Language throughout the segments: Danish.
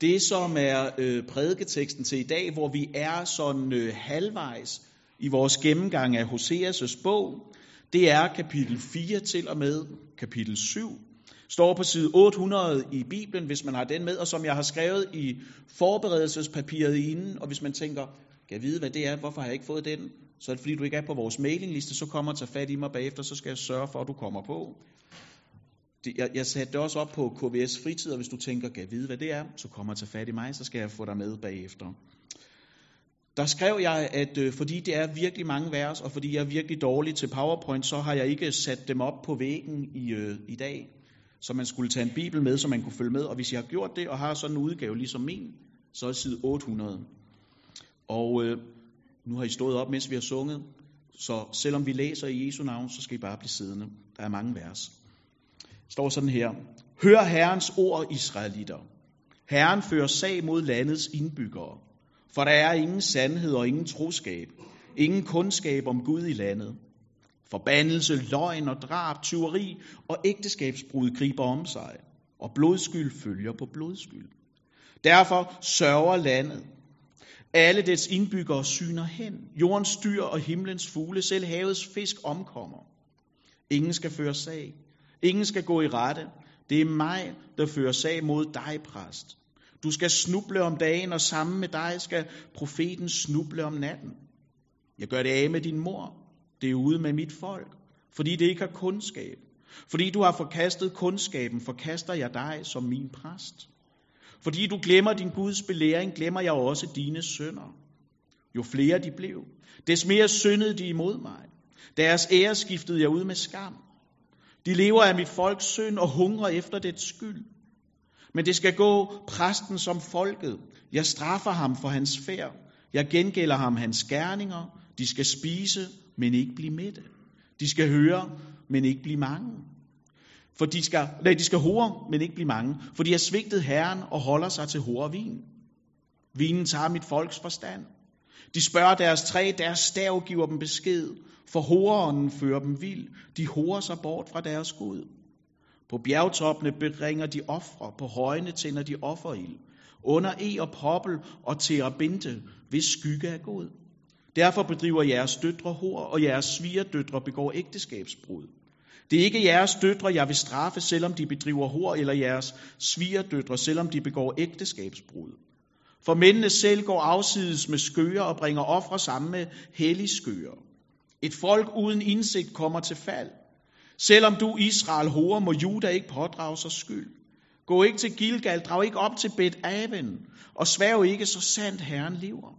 Det, som er øh, prædiketeksten til i dag, hvor vi er sådan øh, halvvejs i vores gennemgang af Hoseas' bog, det er kapitel 4 til og med kapitel 7. Står på side 800 i Bibelen, hvis man har den med, og som jeg har skrevet i forberedelsespapiret inden, og hvis man tænker, kan jeg vide, hvad det er, hvorfor har jeg ikke fået den? Så er det fordi, du ikke er på vores mailingliste, så kommer og tager fat i mig bagefter, så skal jeg sørge for, at du kommer på. Jeg, jeg satte det også op på KVS fritid, og hvis du tænker, kan jeg vide, hvad det er, så kommer og tage fat i mig, så skal jeg få dig med bagefter. Der skrev jeg, at øh, fordi det er virkelig mange vers, og fordi jeg er virkelig dårlig til PowerPoint, så har jeg ikke sat dem op på væggen i, øh, i dag, så man skulle tage en bibel med, så man kunne følge med. Og hvis jeg har gjort det, og har sådan en udgave ligesom min, så er side 800. Og øh, nu har I stået op, mens vi har sunget, så selvom vi læser i Jesu navn, så skal I bare blive siddende. Der er mange vers. Står sådan her. Hør Herrens ord, Israelitter. Herren fører sag mod landets indbyggere. For der er ingen sandhed og ingen troskab. Ingen kundskab om Gud i landet. Forbandelse, løgn og drab, tyveri og ægteskabsbrud griber om sig. Og blodskyld følger på blodskyld. Derfor sørger landet. Alle dets indbyggere syner hen. Jordens dyr og himlens fugle, selv havets fisk omkommer. Ingen skal føre sag. Ingen skal gå i rette. Det er mig, der fører sag mod dig, præst. Du skal snuble om dagen, og sammen med dig skal profeten snuble om natten. Jeg gør det af med din mor. Det er ude med mit folk, fordi det ikke har kundskab. Fordi du har forkastet kundskaben, forkaster jeg dig som min præst. Fordi du glemmer din Guds belæring, glemmer jeg også dine sønder. Jo flere de blev, des mere syndede de imod mig. Deres ære skiftede jeg ud med skam. De lever af mit folks synd og hungrer efter dets skyld. Men det skal gå præsten som folket. Jeg straffer ham for hans færd. Jeg gengælder ham hans gerninger. De skal spise, men ikke blive mætte. De skal høre, men ikke blive mange. For de skal, nej, de skal hore, men ikke blive mange. For de har svigtet Herren og holder sig til hore vin. Vinen tager mit folks forstand. De spørger deres træ, deres stav giver dem besked. For horeren fører dem vild. De horer sig bort fra deres Gud. På bjergtoppene bringer de ofre, på højene tænder de offerild. Under e og poppel og terabinte, hvis skygge er god. Derfor bedriver jeres døtre hår, og jeres svigerdøtre begår ægteskabsbrud. Det er ikke jeres døtre, jeg vil straffe, selvom de bedriver hår, eller jeres svigerdøtre, selvom de begår ægteskabsbrud. For mændene selv går afsides med skøer og bringer ofre sammen med hellige skøer. Et folk uden indsigt kommer til fald. Selvom du, Israel, horer, må Juda ikke pådrage sig skyld. Gå ikke til Gilgal, drag ikke op til Bet Aven, og sværg ikke, så sandt Herren lever.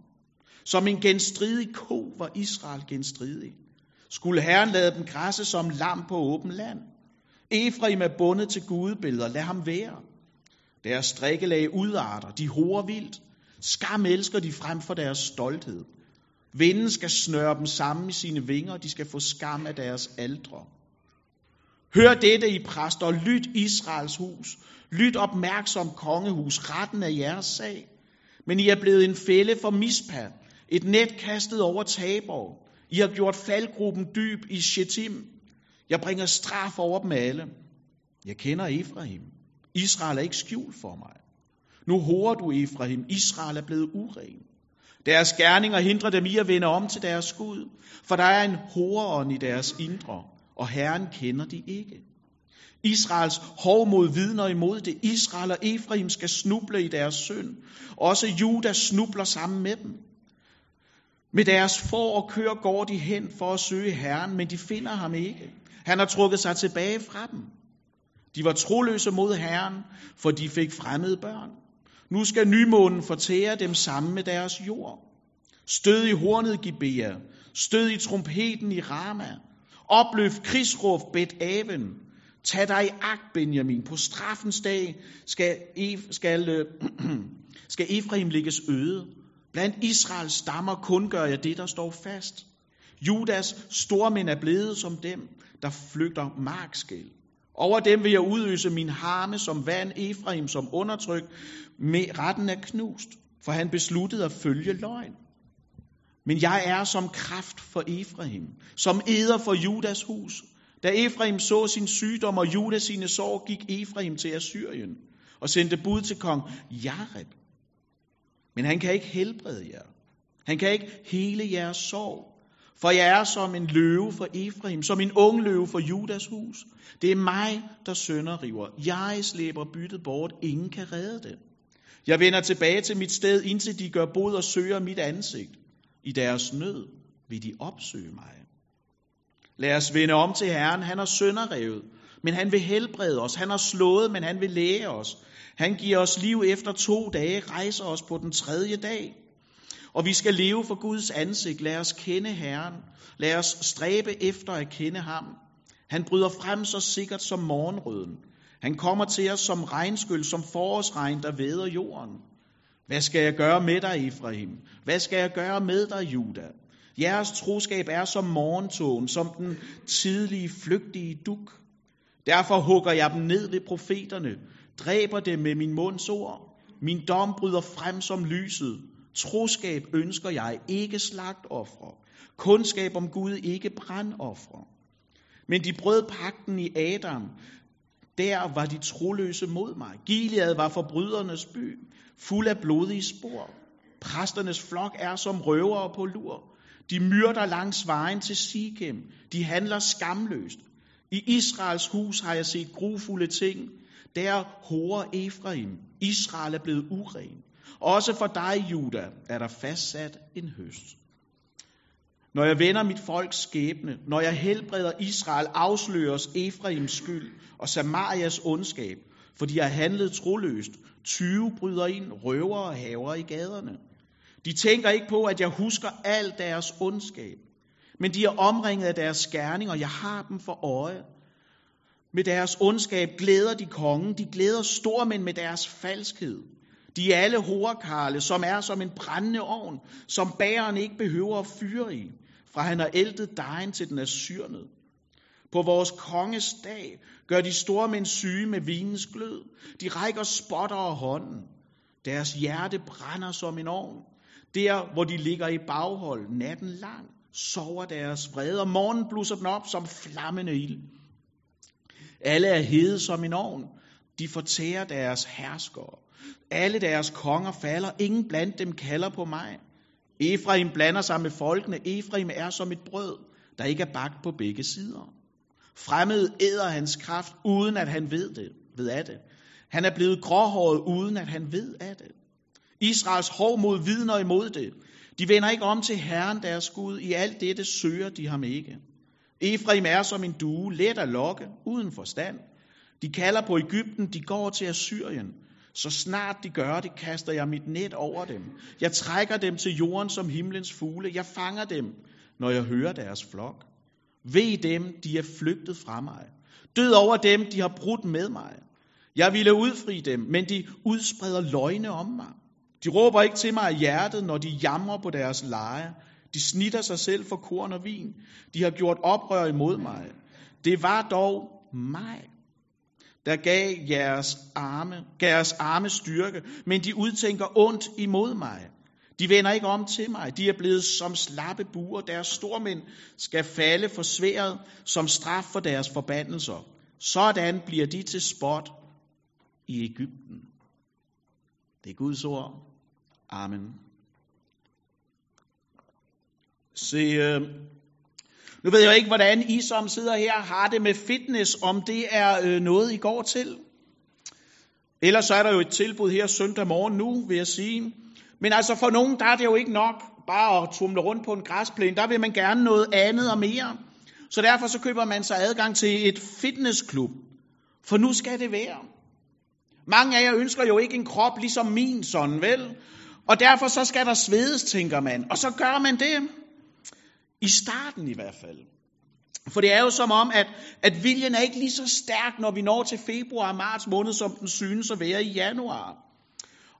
Som en genstridig ko var Israel genstridig. Skulle Herren lade dem græsse som lam på åben land? Efraim er bundet til gudebilleder, lad ham være. Deres strikkelag udarter, de horer vildt. Skam elsker de frem for deres stolthed. Vinden skal snøre dem sammen i sine vinger, og de skal få skam af deres aldre. Hør dette i præster, lyt Israels hus. Lyt opmærksom kongehus, retten af jeres sag. Men I er blevet en fælde for mispa, et net kastet over Tabor. I har gjort faldgruppen dyb i Shetim. Jeg bringer straf over dem alle. Jeg kender Efraim. Israel er ikke skjult for mig. Nu horer du Efraim. Israel er blevet uren. Deres gerninger hindrer dem i at vende om til deres Gud, for der er en horeånd i deres indre, og Herren kender de ikke. Israels hovmod vidner imod det. Israel og Efraim skal snuble i deres synd. Også Judas snubler sammen med dem. Med deres får og køer går de hen for at søge Herren, men de finder ham ikke. Han har trukket sig tilbage fra dem. De var troløse mod Herren, for de fik fremmede børn. Nu skal nymånen fortære dem sammen med deres jord. Stød i hornet Gibea, stød i trompeten i Rama, opløft krigsråb Bet Aven, tag dig i agt, Benjamin, på straffens dag skal, e, skal, øh, skal Efraim ligges øde. Blandt Israels stammer kun gør jeg det, der står fast. Judas stormænd er blevet som dem, der flygter markskæld. Over dem vil jeg udøse min harme som vand, Efraim som undertryk, med retten er knust, for han besluttede at følge løgn. Men jeg er som kraft for Efraim, som æder for Judas hus. Da Efraim så sin sygdom og Judas sine sår, gik Efraim til Assyrien. og sendte bud til kong Jareb. Men han kan ikke helbrede jer. Han kan ikke hele jeres sorg. For jeg er som en løve for Efraim, som en ung løve for Judas hus. Det er mig, der sønder river. Jeg slæber byttet bort. Ingen kan redde det. Jeg vender tilbage til mit sted, indtil de gør bod og søger mit ansigt. I deres nød vil de opsøge mig. Lad os vende om til Herren. Han har sønderrevet, men han vil helbrede os. Han har slået, men han vil læge os. Han giver os liv efter to dage, rejser os på den tredje dag. Og vi skal leve for Guds ansigt. Lad os kende Herren. Lad os stræbe efter at kende ham. Han bryder frem så sikkert som morgenrøden. Han kommer til os som regnskyld, som forårsregn, der væder jorden. Hvad skal jeg gøre med dig, Efraim? Hvad skal jeg gøre med dig, Juda? Jeres troskab er som morgentogen, som den tidlige, flygtige duk. Derfor hugger jeg dem ned ved profeterne, dræber dem med min munds ord. Min dom bryder frem som lyset. Troskab ønsker jeg ikke slagtoffre. Kundskab om Gud ikke brandoffre. Men de brød pakten i Adam. Der var de troløse mod mig. Gilead var forbrydernes by, fuld af blodige spor. Præsternes flok er som røvere på lur. De myrder langs vejen til Sikem. De handler skamløst. I Israels hus har jeg set grufulde ting. Der horer Efraim. Israel er blevet uren. Også for dig, Juda, er der fastsat en høst. Når jeg vender mit folks skæbne, når jeg helbreder Israel, afsløres Efraims skyld og Samarias ondskab, for de har handlet troløst. 20 bryder ind, røver og haver i gaderne. De tænker ikke på, at jeg husker al deres ondskab, men de er omringet af deres skærning, og jeg har dem for øje. Med deres ondskab glæder de kongen, de glæder stormænd med deres falskhed. De er alle horkarle, som er som en brændende ovn, som bæren ikke behøver at fyre i, fra han har æltet dejen til den er syrnet. På vores konges dag gør de store mænd syge med vinens glød. De rækker spotter og hånden. Deres hjerte brænder som en ovn. Der, hvor de ligger i baghold natten lang, sover deres vrede, og morgen blusser den op som flammende ild. Alle er hede som en ovn. De fortærer deres herskere. Alle deres konger falder. Ingen blandt dem kalder på mig. Efraim blander sig med folkene. Efraim er som et brød, der ikke er bagt på begge sider. Fremmed æder hans kraft, uden at han ved det, ved af det. Han er blevet gråhåret, uden at han ved af det. Israels hård mod vidner imod det. De vender ikke om til Herren deres Gud. I alt dette søger de ham ikke. Efraim er som en due, let at lokke, uden forstand. De kalder på Ægypten, de går til Assyrien. Så snart de gør det, kaster jeg mit net over dem. Jeg trækker dem til jorden som himlens fugle. Jeg fanger dem, når jeg hører deres flok. Ved dem, de er flygtet fra mig. Død over dem, de har brudt med mig. Jeg ville udfri dem, men de udspreder løgne om mig. De råber ikke til mig af hjertet, når de jamrer på deres leje. De snitter sig selv for korn og vin. De har gjort oprør imod mig. Det var dog mig, der gav jeres arme, jeres arme styrke, men de udtænker ondt imod mig. De vender ikke om til mig. De er blevet som slappe buer. Deres stormænd skal falde for sværet som straf for deres forbandelser. Sådan bliver de til spot i Ægypten. Det er Guds ord. Amen. Se, øh, nu ved jeg ikke, hvordan I som sidder her har det med fitness, om det er øh, noget, I går til. Ellers så er der jo et tilbud her søndag morgen nu, vil jeg sige. Men altså for nogen, der er det jo ikke nok bare at tumle rundt på en græsplæne. Der vil man gerne noget andet og mere. Så derfor så køber man sig adgang til et fitnessklub. For nu skal det være. Mange af jer ønsker jo ikke en krop ligesom min, sådan vel? Og derfor så skal der svedes, tænker man. Og så gør man det. I starten i hvert fald. For det er jo som om, at, at viljen er ikke lige så stærk, når vi når til februar og marts måned, som den synes at være i januar.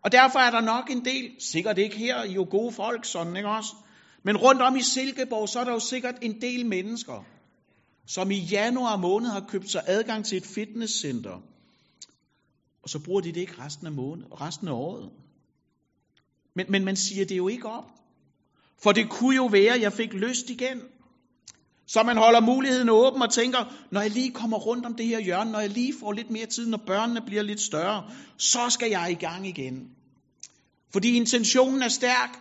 Og derfor er der nok en del, sikkert ikke her, I jo gode folk, sådan ikke også? Men rundt om i Silkeborg, så er der jo sikkert en del mennesker, som i januar måned har købt sig adgang til et fitnesscenter. Og så bruger de det ikke resten af, måned, resten af året. Men, men man siger det jo ikke op. For det kunne jo være, at jeg fik lyst igen. Så man holder muligheden åben og tænker, når jeg lige kommer rundt om det her hjørne, når jeg lige får lidt mere tid, når børnene bliver lidt større, så skal jeg i gang igen. Fordi intentionen er stærk,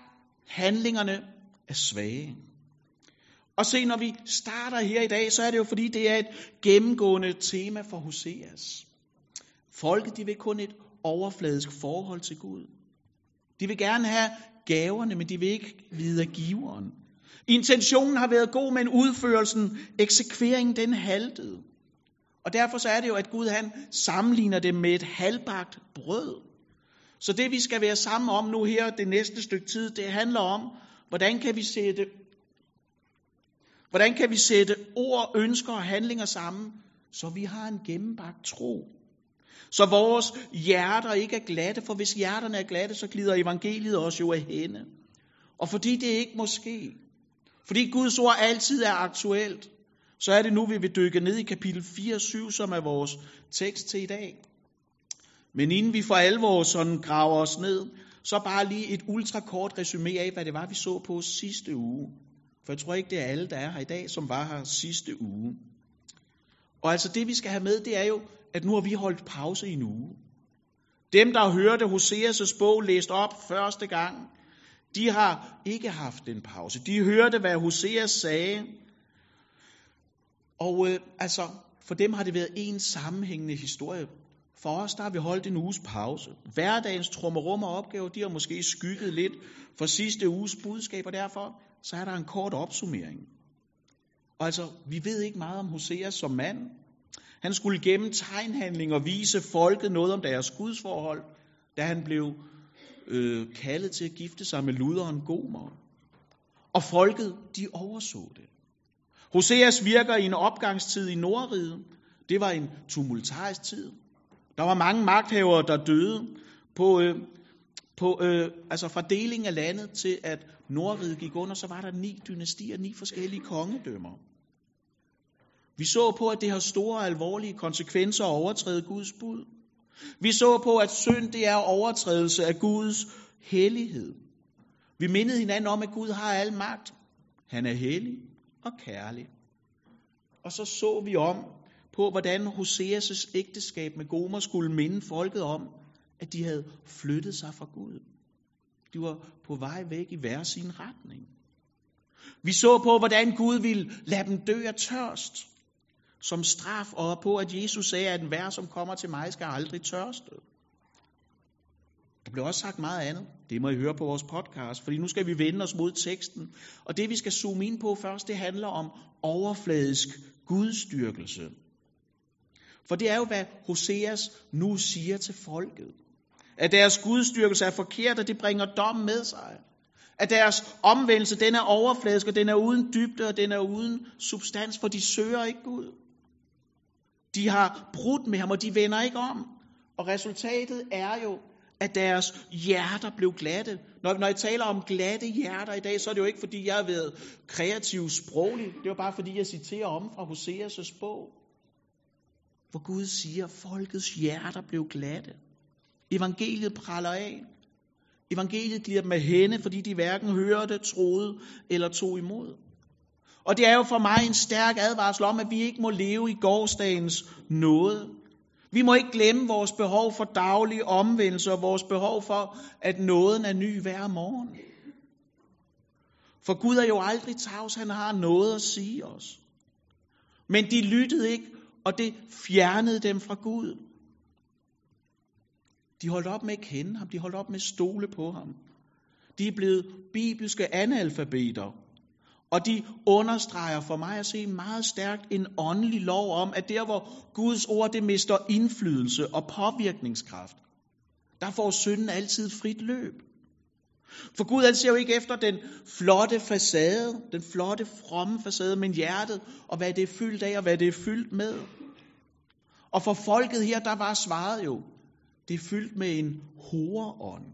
handlingerne er svage. Og se, når vi starter her i dag, så er det jo fordi, det er et gennemgående tema for Hoseas. Folket, de vil kun et overfladisk forhold til Gud. De vil gerne have gaverne, men de vil ikke vide af giveren. Intentionen har været god, men udførelsen, eksekveringen, den haltede. Og derfor så er det jo, at Gud han sammenligner det med et halvbagt brød. Så det vi skal være sammen om nu her det næste stykke tid, det handler om, hvordan kan vi sætte, hvordan kan vi sætte ord, ønsker og handlinger sammen, så vi har en gennembagt tro. Så vores hjerter ikke er glatte, for hvis hjerterne er glatte, så glider evangeliet også jo af hende. Og fordi det ikke må ske, fordi Guds ord altid er aktuelt, så er det nu, vi vil dykke ned i kapitel 4 og 7, som er vores tekst til i dag. Men inden vi for alvor sådan graver os ned, så bare lige et ultrakort resume af, hvad det var, vi så på sidste uge. For jeg tror ikke, det er alle, der er her i dag, som var her sidste uge. Og altså det, vi skal have med, det er jo, at nu har vi holdt pause i en uge. Dem, der hørte Hoseas' bog læst op første gang, de har ikke haft en pause. De hørte, hvad Hoseas sagde. Og øh, altså, for dem har det været en sammenhængende historie. For os, der har vi holdt en uges pause. Hverdagens trummerum og opgaver, de har måske skygget lidt for sidste uges budskab, og derfor så er der en kort opsummering. Og altså, vi ved ikke meget om Hoseas som mand. Han skulle gennem tegnhandlinger vise folket noget om deres gudsforhold, da han blev øh, kaldet til at gifte sig med luderen Gomer. Og folket, de overså det. Hoseas virker i en opgangstid i Nordriget. Det var en tumultarisk tid. Der var mange magthavere, der døde på, øh, på øh, altså fra delingen af landet til at Nordriget gik under, så var der ni dynastier, ni forskellige kongedømmer. Vi så på, at det har store alvorlige konsekvenser at overtræde Guds bud. Vi så på, at synd det er overtrædelse af Guds hellighed. Vi mindede hinanden om, at Gud har al magt. Han er hellig og kærlig. Og så så vi om på, hvordan Hoseas' ægteskab med Gomer skulle minde folket om, at de havde flyttet sig fra Gud. De var på vej væk i hver sin retning. Vi så på, hvordan Gud ville lade dem dø af tørst som straf, og på at Jesus sagde, at enhver, som kommer til mig, skal aldrig tørste. Der blev også sagt meget andet. Det må I høre på vores podcast, fordi nu skal vi vende os mod teksten. Og det vi skal zoome ind på først, det handler om overfladisk gudstyrkelse. For det er jo, hvad Hoseas nu siger til folket. At deres gudstyrkelse er forkert, og det bringer dom med sig. At deres omvendelse, den er overfladisk, og den er uden dybde, og den er uden substans, for de søger ikke Gud. De har brudt med ham, og de vender ikke om. Og resultatet er jo, at deres hjerter blev glatte. Når, når jeg taler om glatte hjerter i dag, så er det jo ikke, fordi jeg har været kreativ sproglig. Det er bare, fordi jeg citerer om fra Hoseas' bog. Hvor Gud siger, at folkets hjerter blev glatte. Evangeliet praller af. Evangeliet glider dem af hænde, fordi de hverken hørte, troede eller tog imod. Og det er jo for mig en stærk advarsel om, at vi ikke må leve i gårdsdagens nåde. Vi må ikke glemme vores behov for daglig omvendelse og vores behov for, at nåden er ny hver morgen. For Gud er jo aldrig tavs, han har noget at sige os. Men de lyttede ikke, og det fjernede dem fra Gud. De holdt op med at kende ham, de holdt op med at stole på ham. De er blevet bibelske analfabeter, og de understreger for mig at se meget stærkt en åndelig lov om, at der hvor Guds ord det mister indflydelse og påvirkningskraft, der får synden altid frit løb. For Gud han ser jo ikke efter den flotte facade, den flotte fromme facade, men hjertet, og hvad det er fyldt af, og hvad det er fyldt med. Og for folket her, der var svaret jo, det er fyldt med en horeånd.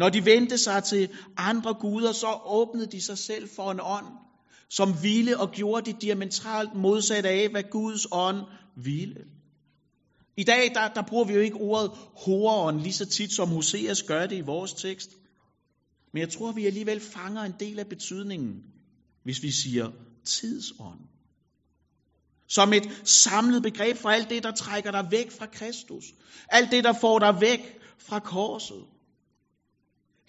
Når de vendte sig til andre guder, så åbnede de sig selv for en ånd, som ville og gjorde det diametralt modsat af, hvad Guds ånd ville. I dag, der, der bruger vi jo ikke ordet horeånd lige så tit, som Hoseas gør det i vores tekst. Men jeg tror, vi alligevel fanger en del af betydningen, hvis vi siger tidsånd. Som et samlet begreb for alt det, der trækker dig væk fra Kristus. Alt det, der får dig væk fra korset.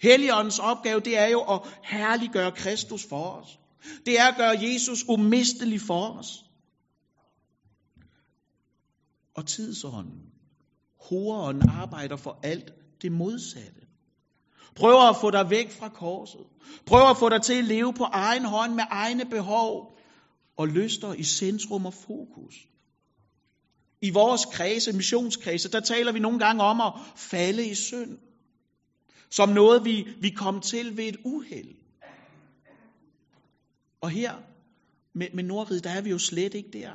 Helligåndens opgave, det er jo at herliggøre Kristus for os. Det er at gøre Jesus umistelig for os. Og tidsånden, horeånden arbejder for alt det modsatte. Prøver at få dig væk fra korset. Prøver at få dig til at leve på egen hånd med egne behov og lyster i centrum og fokus. I vores kredse, missionskredse, der taler vi nogle gange om at falde i synd. Som noget, vi, vi kom til ved et uheld. Og her med, med Nordrid, der er vi jo slet ikke der.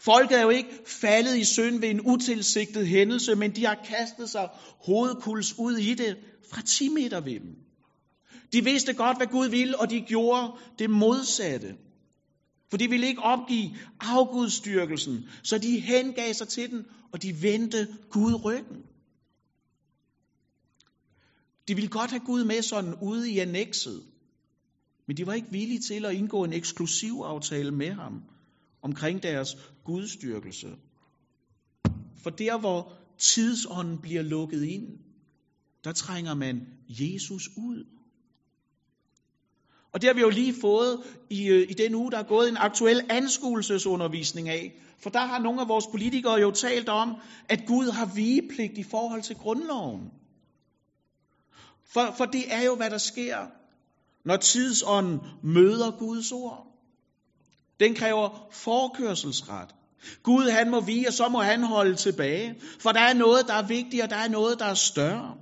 Folket er jo ikke faldet i synd ved en utilsigtet hændelse, men de har kastet sig hovedkuls ud i det fra 10 meter ved dem. De vidste godt, hvad Gud ville, og de gjorde det modsatte. For de ville ikke opgive afgudstyrkelsen, så de hengav sig til den, og de vendte Gud ryggen. De ville godt have Gud med sådan ude i annexet, men de var ikke villige til at indgå en eksklusiv aftale med ham omkring deres gudstyrkelse. For der, hvor tidsånden bliver lukket ind, der trænger man Jesus ud. Og det har vi jo lige fået i, øh, i den uge, der er gået en aktuel anskuelsesundervisning af. For der har nogle af vores politikere jo talt om, at Gud har vigepligt i forhold til grundloven. For, for det er jo, hvad der sker, når tidsånden møder Guds ord. Den kræver forkørselsret. Gud han må vige, og så må han holde tilbage. For der er noget, der er vigtigt, og der er noget, der er større.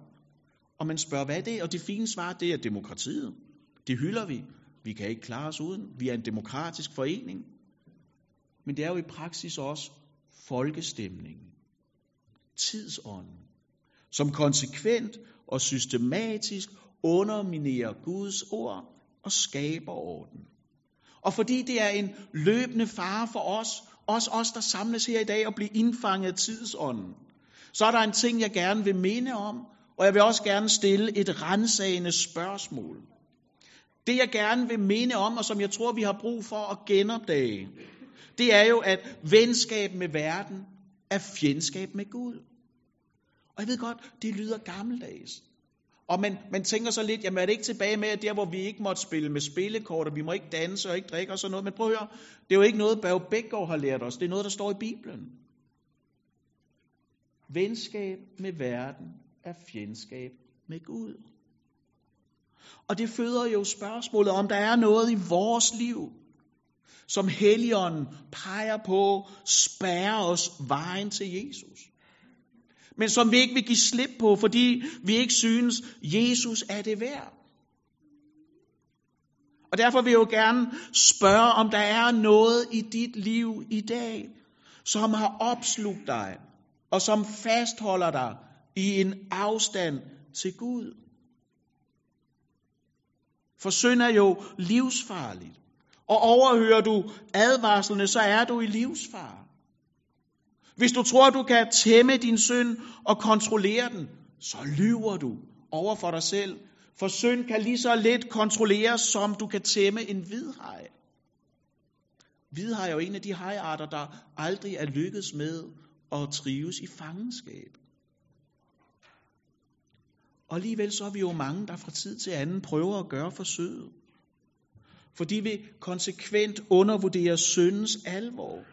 Og man spørger, hvad er det? Og det fine svar, det er demokratiet. Det hylder vi. Vi kan ikke klare os uden. Vi er en demokratisk forening. Men det er jo i praksis også folkestemningen. Tidsånden. Som konsekvent og systematisk underminerer Guds ord og skaber orden. Og fordi det er en løbende fare for os, os os, der samles her i dag og bliver indfanget af tidsånden, så er der en ting, jeg gerne vil minde om, og jeg vil også gerne stille et rensagende spørgsmål. Det jeg gerne vil minde om, og som jeg tror, vi har brug for at genopdage, det er jo, at venskab med verden er fjendskab med Gud. Og jeg ved godt, det lyder gammeldags. Og man, man tænker så lidt, jamen er det ikke tilbage med, at der hvor vi ikke måtte spille med spillekort, og vi må ikke danse og ikke drikke og sådan noget. Men prøv at høre, det er jo ikke noget, Børge Bækgaard har lært os. Det er noget, der står i Bibelen. Venskab med verden er fjendskab med Gud. Og det føder jo spørgsmålet, om der er noget i vores liv, som Helligånden peger på, spærrer os vejen til Jesus. Men som vi ikke vil give slip på, fordi vi ikke synes, Jesus er det værd. Og derfor vil jeg jo gerne spørge, om der er noget i dit liv i dag, som har opslugt dig, og som fastholder dig i en afstand til Gud. For synd er jo livsfarligt. Og overhører du advarslene, så er du i livsfare. Hvis du tror, du kan tæmme din synd og kontrollere den, så lyver du over for dig selv. For synd kan lige så let kontrolleres, som du kan tæmme en hvidhaj. Hvidhaj er jo en af de hajarter, der aldrig er lykkedes med at trives i fangenskab. Og alligevel så er vi jo mange, der fra tid til anden prøver at gøre forsøget. Fordi vi konsekvent undervurderer syndens alvor.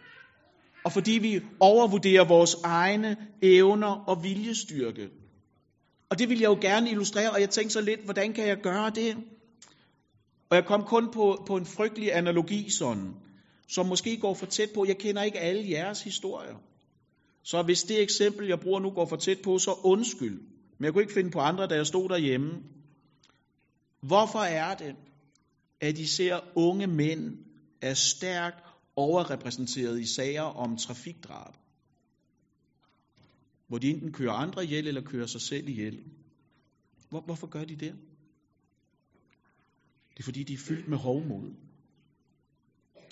Og fordi vi overvurderer vores egne evner og viljestyrke. Og det vil jeg jo gerne illustrere, og jeg tænkte så lidt, hvordan kan jeg gøre det? Og jeg kom kun på, på en frygtelig analogi sådan, som måske går for tæt på. Jeg kender ikke alle jeres historier. Så hvis det eksempel, jeg bruger nu, går for tæt på, så undskyld. Men jeg kunne ikke finde på andre, da jeg stod derhjemme. Hvorfor er det, at I ser unge mænd er stærkt overrepræsenteret i sager om trafikdrab? Hvor de enten kører andre ihjel, eller kører sig selv ihjel. Hvor, hvorfor gør de det? Det er fordi, de er fyldt med hovmod.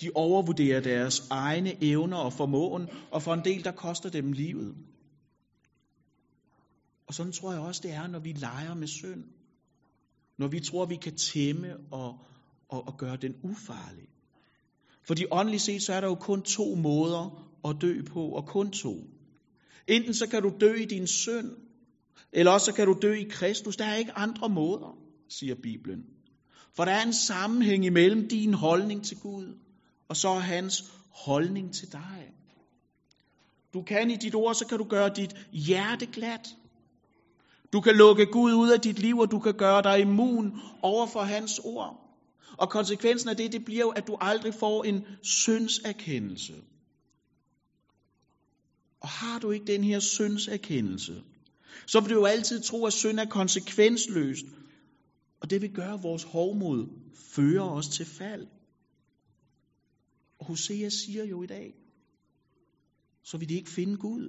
De overvurderer deres egne evner og formåen, og for en del, der koster dem livet. Og sådan tror jeg også, det er, når vi leger med synd. Når vi tror, vi kan tæmme og, og, og gøre den ufarlig. Fordi åndeligt set, så er der jo kun to måder at dø på, og kun to. Enten så kan du dø i din synd, eller også så kan du dø i Kristus. Der er ikke andre måder, siger Bibelen. For der er en sammenhæng imellem din holdning til Gud, og så hans holdning til dig. Du kan i dit ord, så kan du gøre dit hjerte glat. Du kan lukke Gud ud af dit liv, og du kan gøre dig immun over for hans ord. Og konsekvensen af det, det bliver jo, at du aldrig får en syndserkendelse. Og har du ikke den her syndserkendelse, så vil du jo altid tro, at synd er konsekvensløst. Og det vil gøre, at vores hovmod fører os til fald. Og Hosea siger jo i dag, så vil de ikke finde Gud.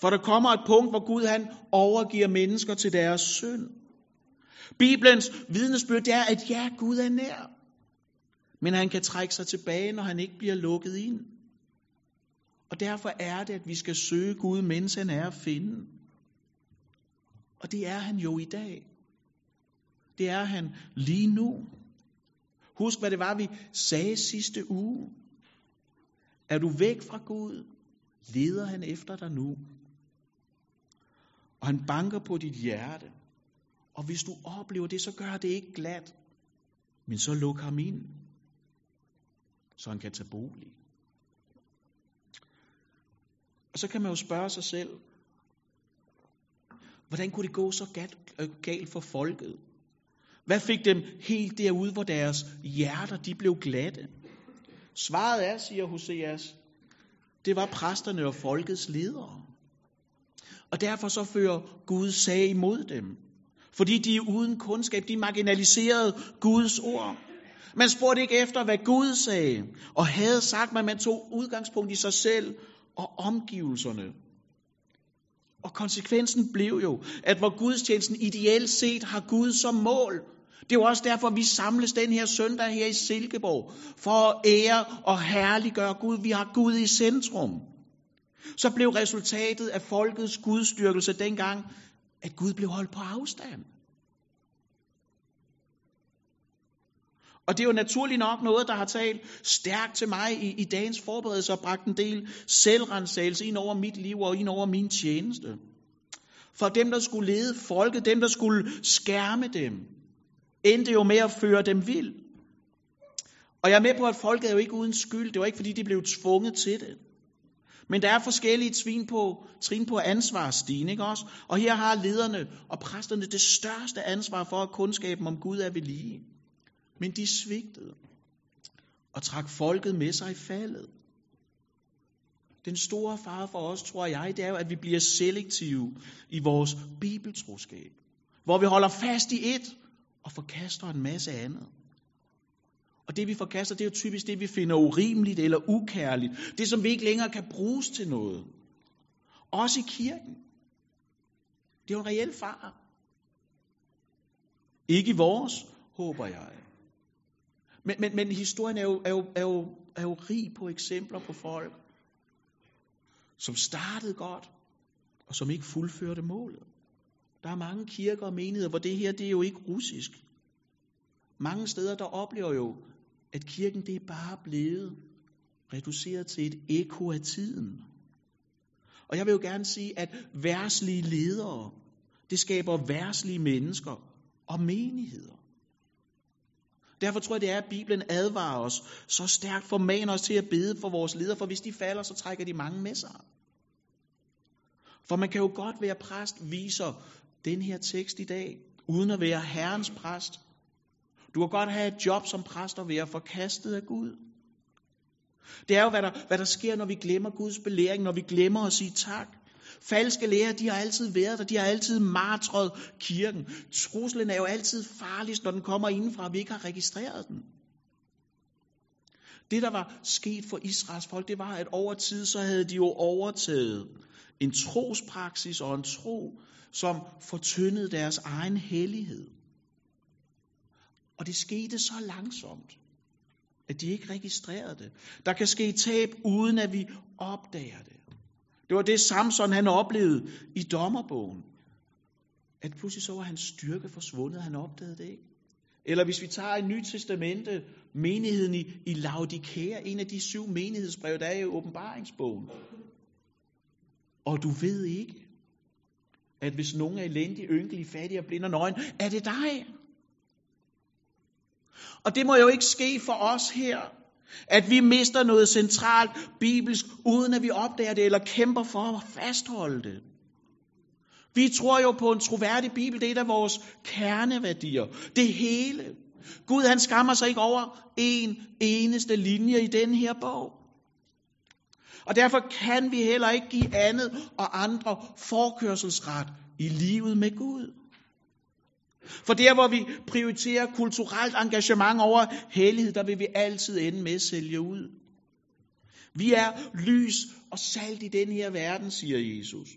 For der kommer et punkt, hvor Gud han overgiver mennesker til deres synd. Bibelens vidnesbyrd det er, at ja, Gud er nær. Men han kan trække sig tilbage, når han ikke bliver lukket ind. Og derfor er det, at vi skal søge Gud, mens han er at finde. Og det er han jo i dag. Det er han lige nu. Husk, hvad det var, vi sagde sidste uge. Er du væk fra Gud, leder han efter dig nu. Og han banker på dit hjerte. Og hvis du oplever det, så gør det ikke glat. Men så luk ham ind, så han kan tage bolig. Og så kan man jo spørge sig selv, hvordan kunne det gå så øh, galt for folket? Hvad fik dem helt derude, hvor deres hjerter de blev glatte? Svaret er, siger Hoseas, det var præsterne og folkets ledere. Og derfor så fører Gud sag imod dem. Fordi de er uden kundskab, de marginaliserede Guds ord. Man spurgte ikke efter, hvad Gud sagde, og havde sagt, men man tog udgangspunkt i sig selv og omgivelserne. Og konsekvensen blev jo, at hvor gudstjenesten ideelt set har Gud som mål, det er jo også derfor, vi samles den her søndag her i Silkeborg, for at ære og herliggøre Gud. Vi har Gud i centrum. Så blev resultatet af folkets gudstyrkelse dengang, at Gud blev holdt på afstand. Og det er jo naturligt nok noget, der har talt stærkt til mig i, i dagens forberedelse og bragt en del selvrensagelse ind over mit liv og ind over min tjeneste. For dem, der skulle lede folket, dem, der skulle skærme dem, endte jo med at føre dem vild. Og jeg er med på, at folket er jo ikke uden skyld. Det var ikke, fordi de blev tvunget til det. Men der er forskellige trin på, trin på ansvarsstigen, ikke også? Og her har lederne og præsterne det største ansvar for, at kundskaben om Gud er ved lige. Men de svigtede og trak folket med sig i faldet. Den store fare for os, tror jeg, det er jo, at vi bliver selektive i vores bibeltroskab. Hvor vi holder fast i et og forkaster en masse andet. Og det vi forkaster, det er jo typisk det, vi finder urimeligt eller ukærligt. Det, som vi ikke længere kan bruges til noget. Også i kirken. Det er jo en reel far. Ikke i vores, håber jeg. Men, men, men historien er jo, er, jo, er, jo, er jo rig på eksempler på folk, som startede godt, og som ikke fuldførte målet. Der er mange kirker og menigheder, hvor det her, det er jo ikke russisk. Mange steder, der oplever jo, at kirken det er bare blevet reduceret til et eko af tiden. Og jeg vil jo gerne sige, at værslige ledere, det skaber værslige mennesker og menigheder. Derfor tror jeg, det er, at Bibelen advarer os så stærkt, formaner os til at bede for vores ledere, for hvis de falder, så trækker de mange med sig. For man kan jo godt være præst, viser den her tekst i dag, uden at være Herrens præst. Du kan godt have et job som præst og være forkastet af Gud. Det er jo, hvad der, hvad der sker, når vi glemmer Guds belæring, når vi glemmer at sige tak. Falske lærer, de har altid været der, de har altid martret kirken. Truslen er jo altid farligst, når den kommer indenfra, og vi ikke har registreret den. Det, der var sket for Israels folk, det var, at over tid, så havde de jo overtaget en trospraksis og en tro, som fortyndede deres egen hellighed. Og det skete så langsomt, at de ikke registrerede det. Der kan ske tab, uden at vi opdager det. Det var det Samson han oplevede i dommerbogen. At pludselig så var hans styrke forsvundet, han opdagede det ikke. Eller hvis vi tager i Nyt Testamente, menigheden i, i Laodikea, en af de syv menighedsbreve, der er i åbenbaringsbogen. Og du ved ikke, at hvis nogen er elendig, ynkelig, fattig og blind og nøgen, er det dig. Og det må jo ikke ske for os her, at vi mister noget centralt bibelsk, uden at vi opdager det eller kæmper for at fastholde det. Vi tror jo på en troværdig bibel, det er et af vores kerneværdier. Det hele. Gud han skammer sig ikke over en eneste linje i den her bog. Og derfor kan vi heller ikke give andet og andre forkørselsret i livet med Gud. For der, hvor vi prioriterer kulturelt engagement over hellighed, der vil vi altid ende med at sælge ud. Vi er lys og salt i den her verden, siger Jesus.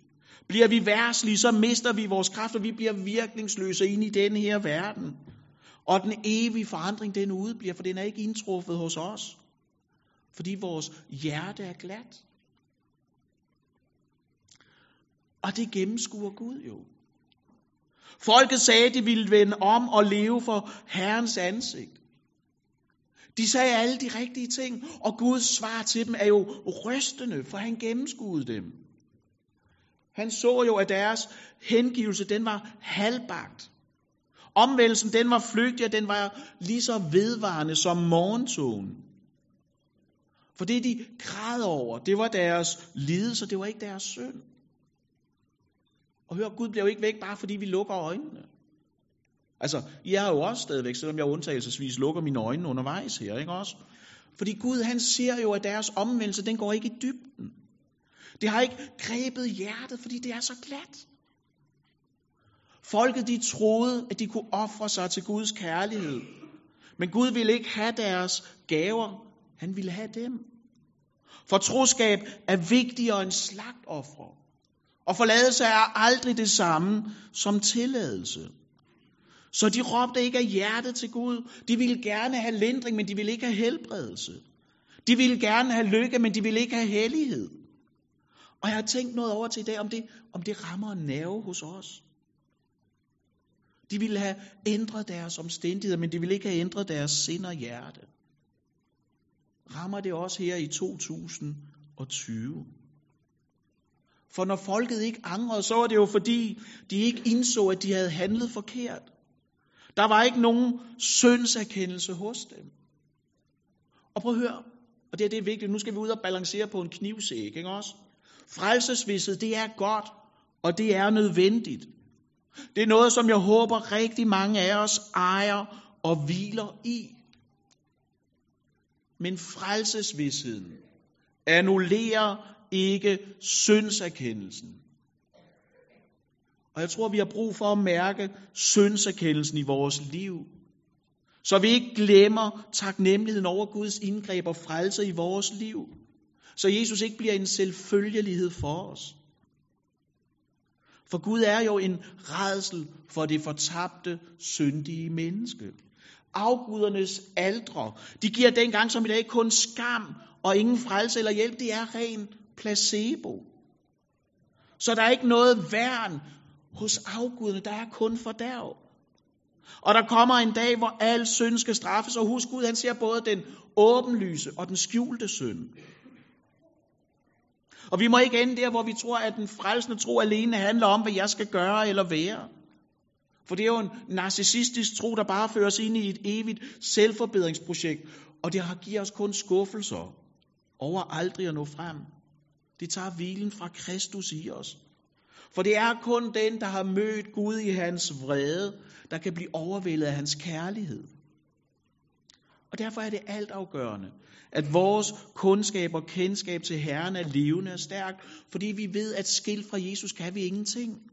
Bliver vi værslige, så mister vi vores kraft, og vi bliver virkningsløse ind i den her verden. Og den evige forandring, den udbliver, for den er ikke indtruffet hos os. Fordi vores hjerte er glat. Og det gennemskuer Gud jo. Folket sagde, at de ville vende om og leve for Herrens ansigt. De sagde alle de rigtige ting, og Guds svar til dem er jo rystende, for han gennemskuede dem. Han så jo, at deres hengivelse, den var halvbagt. Omvendelsen, den var flygtig, og den var lige så vedvarende som morgentogen. For det, de græd over, det var deres lidelse, det var ikke deres synd. Og hør, Gud bliver jo ikke væk, bare fordi vi lukker øjnene. Altså, jeg er jo også stadigvæk, selvom jeg undtagelsesvis lukker mine øjne undervejs her, ikke også? Fordi Gud, han ser jo, at deres omvendelse, den går ikke i dybden. Det har ikke grebet hjertet, fordi det er så glat. Folket, de troede, at de kunne ofre sig til Guds kærlighed. Men Gud ville ikke have deres gaver. Han ville have dem. For troskab er vigtigere end slagtoffer. Og forladelse er aldrig det samme som tilladelse. Så de råbte ikke af hjertet til Gud. De ville gerne have lindring, men de ville ikke have helbredelse. De ville gerne have lykke, men de ville ikke have hellighed. Og jeg har tænkt noget over til i dag, om det, om det rammer en nerve hos os. De ville have ændret deres omstændigheder, men de ville ikke have ændret deres sind og hjerte. Rammer det også her i 2020? For når folket ikke angrede, så var det jo fordi, de ikke indså, at de havde handlet forkert. Der var ikke nogen syndserkendelse hos dem. Og prøv at høre, og det, er det er vigtigt, nu skal vi ud og balancere på en knivsæk, ikke også? Frelsesvidset, det er godt, og det er nødvendigt. Det er noget, som jeg håber rigtig mange af os ejer og hviler i. Men frelsesvidsheden annullerer ikke syndserkendelsen. Og jeg tror, vi har brug for at mærke syndserkendelsen i vores liv. Så vi ikke glemmer taknemmeligheden over Guds indgreb og frelse i vores liv. Så Jesus ikke bliver en selvfølgelighed for os. For Gud er jo en redsel for det fortabte, syndige menneske. Afgudernes aldre, de giver dengang som i dag kun skam og ingen frelse eller hjælp. Det er ren placebo. Så der er ikke noget værn hos afgudene, der er kun fordærv. Og der kommer en dag, hvor al synd skal straffes, og husk Gud, han ser både den åbenlyse og den skjulte synd. Og vi må ikke ende der, hvor vi tror, at den frelsende tro alene handler om, hvad jeg skal gøre eller være. For det er jo en narcissistisk tro, der bare fører os ind i et evigt selvforbedringsprojekt, og det har givet os kun skuffelser over aldrig at nå frem. Det tager hvilen fra Kristus i os. For det er kun den, der har mødt Gud i hans vrede, der kan blive overvældet af hans kærlighed. Og derfor er det altafgørende, at vores kundskab og kendskab til Herren er levende og stærkt, fordi vi ved, at skilt fra Jesus kan vi ingenting.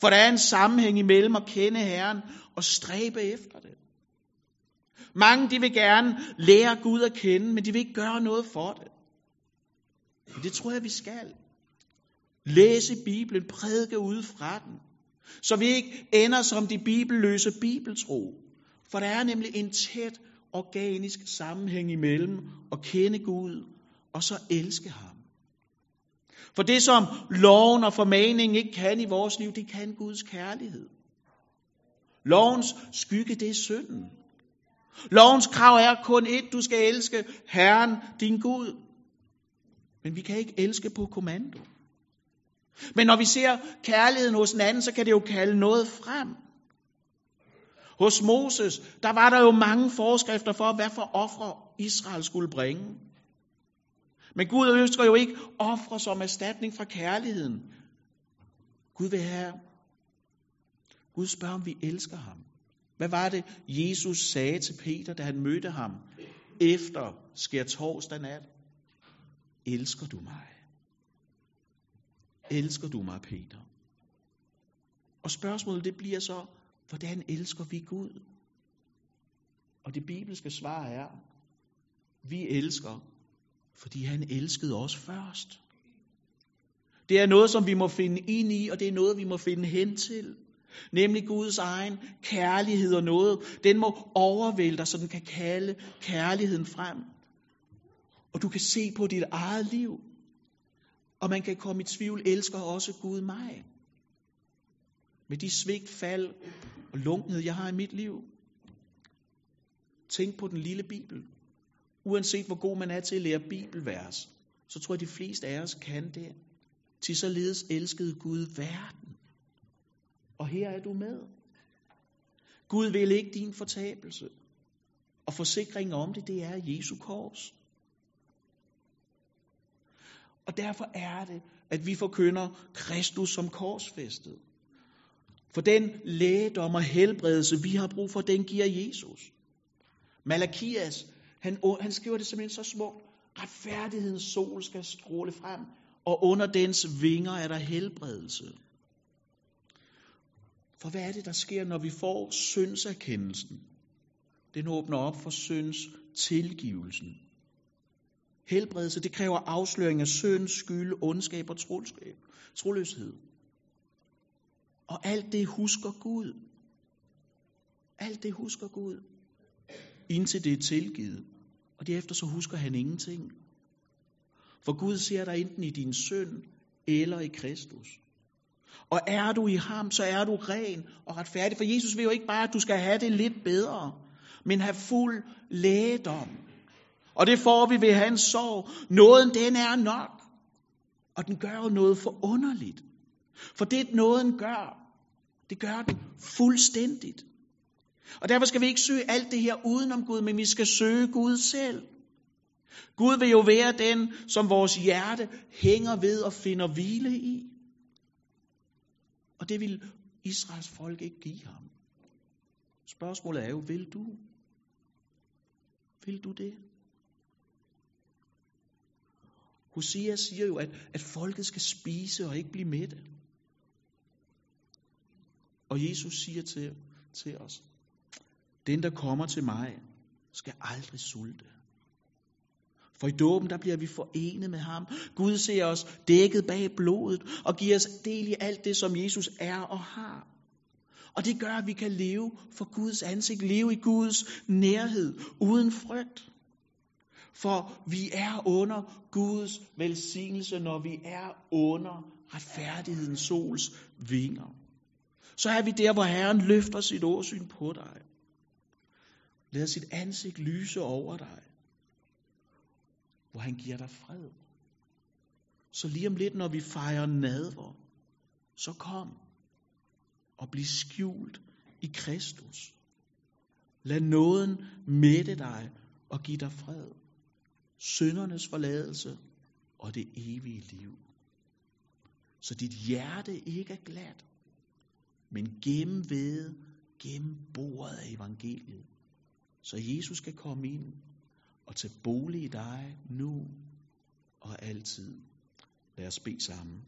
For der er en sammenhæng imellem at kende Herren og stræbe efter det. Mange de vil gerne lære Gud at kende, men de vil ikke gøre noget for det. Men det tror jeg, vi skal. Læse Bibelen, prædike ud fra den. Så vi ikke ender som de bibelløse bibeltro. For der er nemlig en tæt organisk sammenhæng imellem at kende Gud og så elske ham. For det, som loven og formaningen ikke kan i vores liv, det kan Guds kærlighed. Lovens skygge, det er synden. Lovens krav er kun et, du skal elske Herren, din Gud. Men vi kan ikke elske på kommando. Men når vi ser kærligheden hos en anden, så kan det jo kalde noget frem. Hos Moses, der var der jo mange forskrifter for, hvad for ofre Israel skulle bringe. Men Gud ønsker jo ikke ofre som erstatning fra kærligheden. Gud vil have, Gud spørger, om vi elsker ham. Hvad var det, Jesus sagde til Peter, da han mødte ham efter skær torsdag nat? Elsker du mig? Elsker du mig, Peter? Og spørgsmålet det bliver så, hvordan elsker vi Gud? Og det bibelske svar er, vi elsker, fordi han elskede os først. Det er noget, som vi må finde ind i, og det er noget, vi må finde hen til. Nemlig Guds egen kærlighed og noget. Den må overvælde dig, så den kan kalde kærligheden frem. Og du kan se på dit eget liv. Og man kan komme i tvivl, elsker også Gud mig? Med de svigt, fald og lunkenhed, jeg har i mit liv. Tænk på den lille Bibel. Uanset hvor god man er til at lære bibelvers, så tror jeg, de fleste af os kan det. Til således elskede Gud verden. Og her er du med. Gud vil ikke din fortabelse. Og forsikringen om det, det er Jesu kors. Og derfor er det, at vi forkynder Kristus som korsfæstet. For den lægedom og helbredelse, vi har brug for, den giver Jesus. Malakias, han, han skriver det simpelthen så smukt. Retfærdighedens sol skal stråle frem, og under dens vinger er der helbredelse. For hvad er det, der sker, når vi får syndserkendelsen? Den åbner op for synds tilgivelsen. Helbredelse, det kræver afsløring af synd, skyld, ondskab og troskab, troløshed. Og alt det husker Gud. Alt det husker Gud. Indtil det er tilgivet. Og derefter så husker han ingenting. For Gud ser dig enten i din synd eller i Kristus. Og er du i ham, så er du ren og retfærdig. For Jesus vil jo ikke bare, at du skal have det lidt bedre, men have fuld lægedom. Og det får vi ved hans sorg. Nåden, den er nok. Og den gør jo noget forunderligt. For det nåden gør, det gør den fuldstændigt. Og derfor skal vi ikke søge alt det her udenom Gud, men vi skal søge Gud selv. Gud vil jo være den, som vores hjerte hænger ved og finder hvile i. Og det vil Israels folk ikke give ham. Spørgsmålet er jo, vil du? Vil du det? Hosea siger jo, at, at folket skal spise og ikke blive mætte. Og Jesus siger til, til os, den der kommer til mig, skal aldrig sulte. For i dåben, der bliver vi forenet med ham. Gud ser os dækket bag blodet og giver os del i alt det, som Jesus er og har. Og det gør, at vi kan leve for Guds ansigt, leve i Guds nærhed, uden frygt. For vi er under Guds velsignelse, når vi er under retfærdighedens sols vinger. Så er vi der, hvor Herren løfter sit åsyn på dig. Lad sit ansigt lyse over dig. Hvor han giver dig fred. Så lige om lidt, når vi fejrer nadver, så kom og bliv skjult i Kristus. Lad nåden mætte dig og give dig fred syndernes forladelse og det evige liv. Så dit hjerte ikke er glat, men gennemvede, gennemboret af evangeliet. Så Jesus kan komme ind og tage bolig i dig nu og altid. Lad os bede sammen.